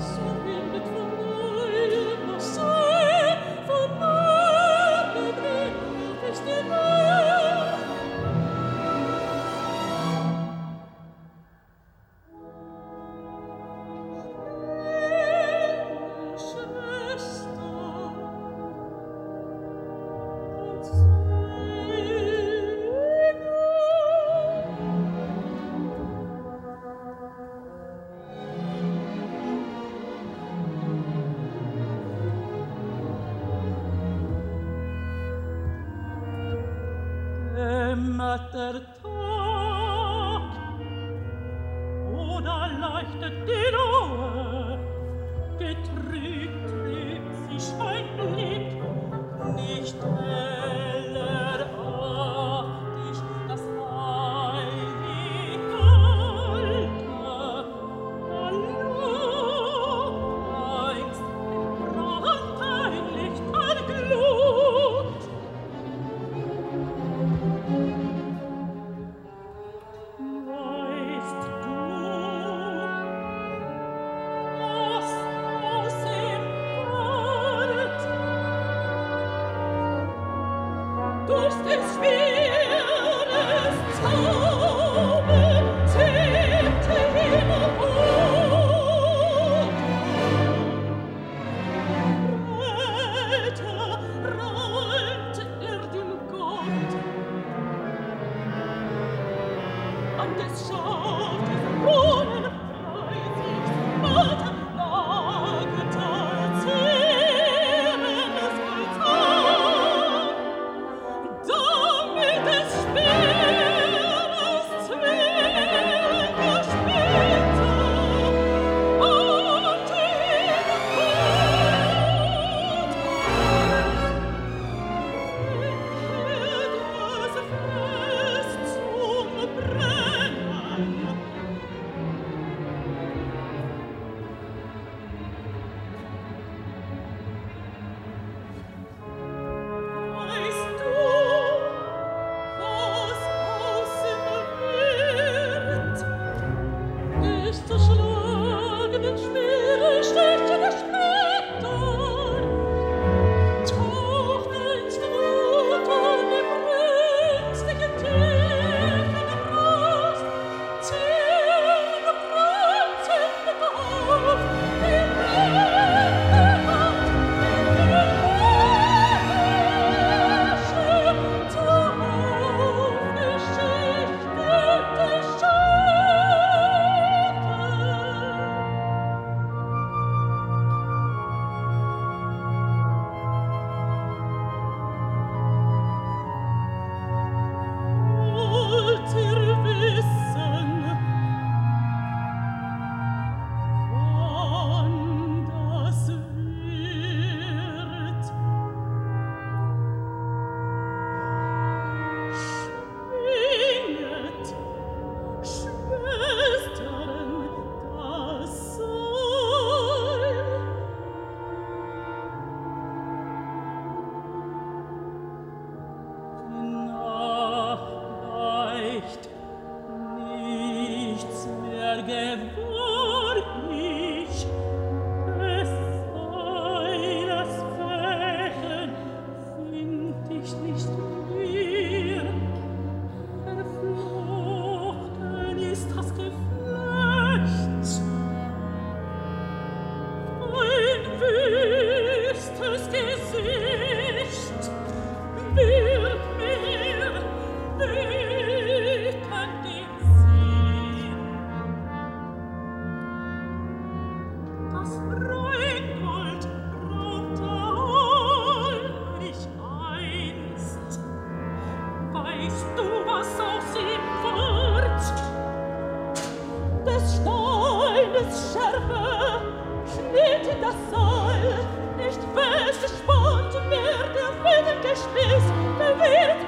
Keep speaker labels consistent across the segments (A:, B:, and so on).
A: so in between. verliert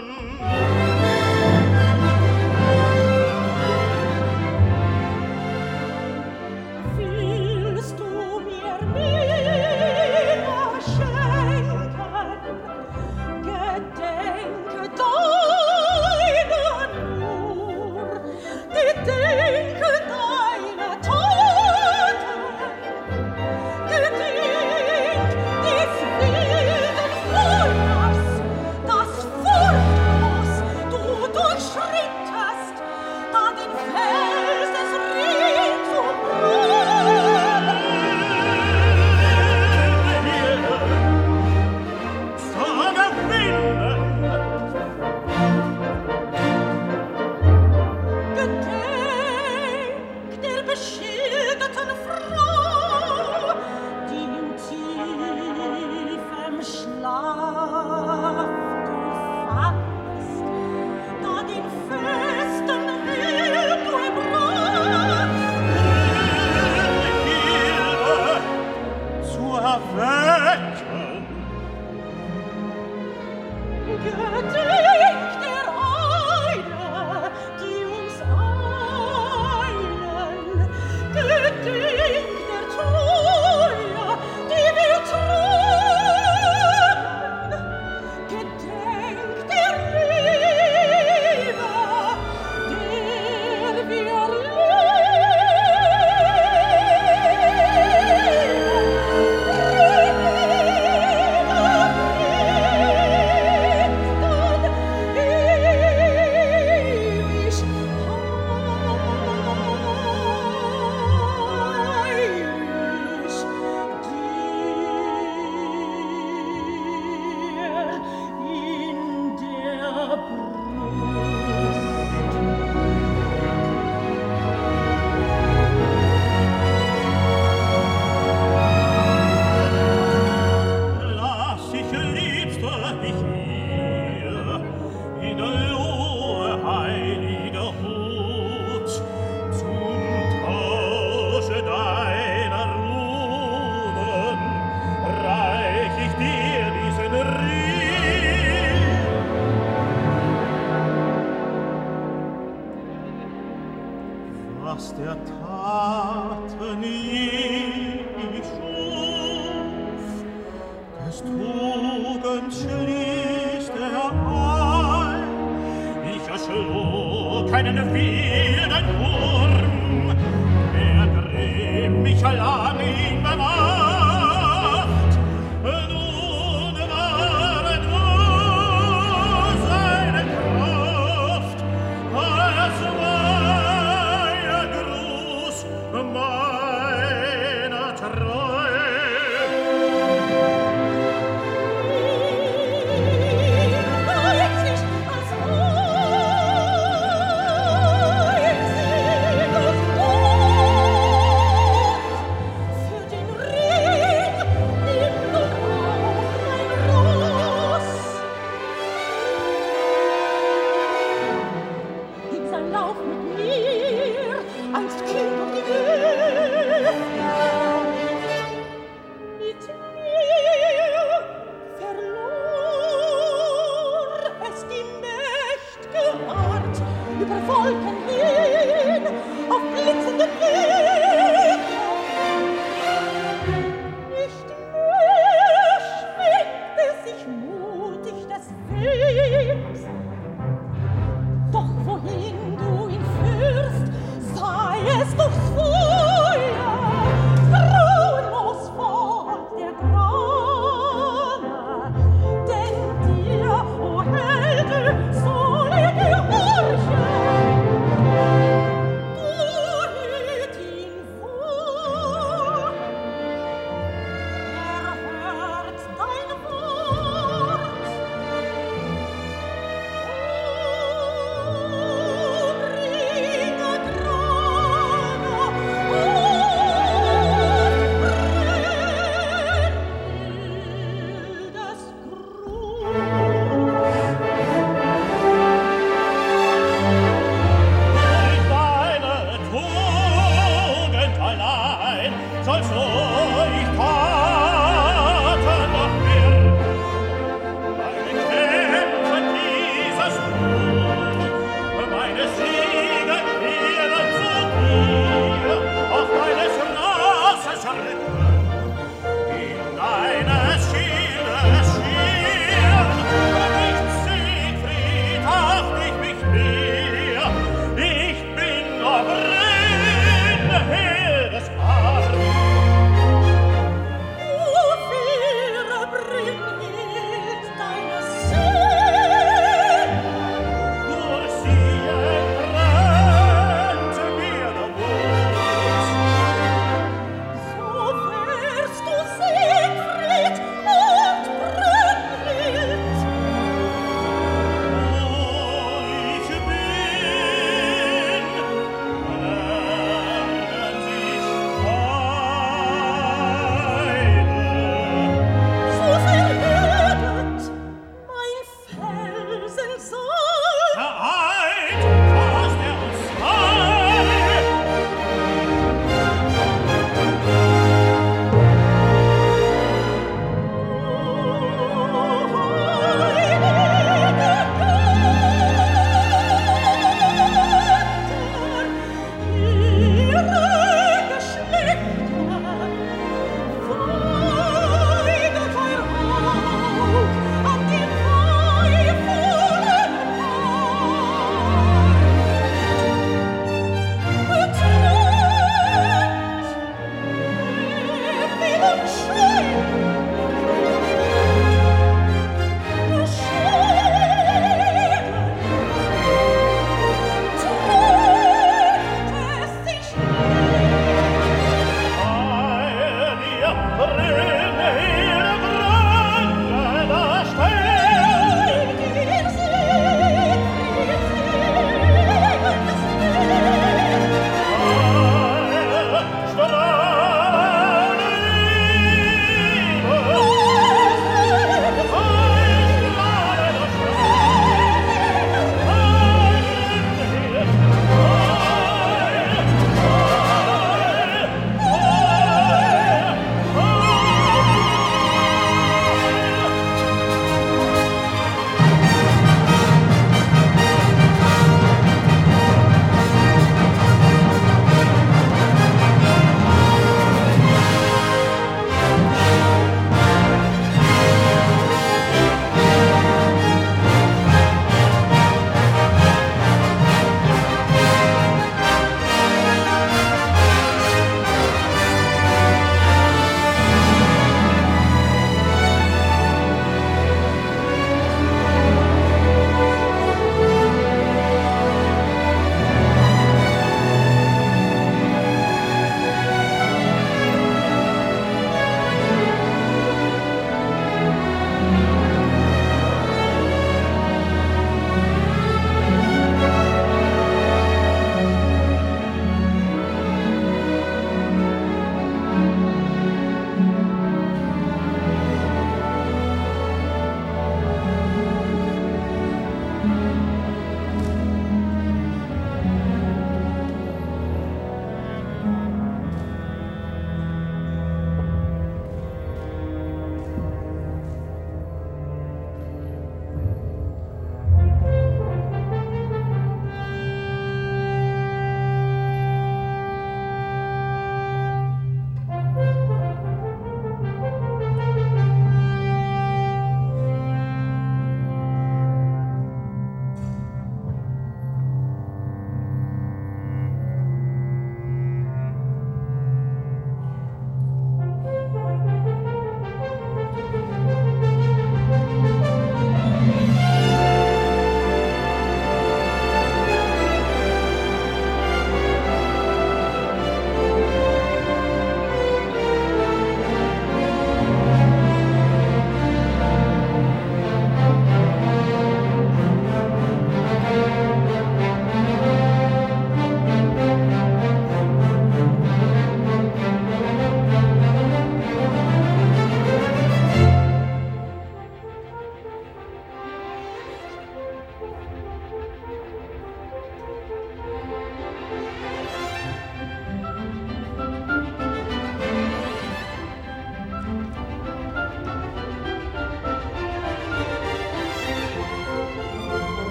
B: garden. affection.
A: Goethe!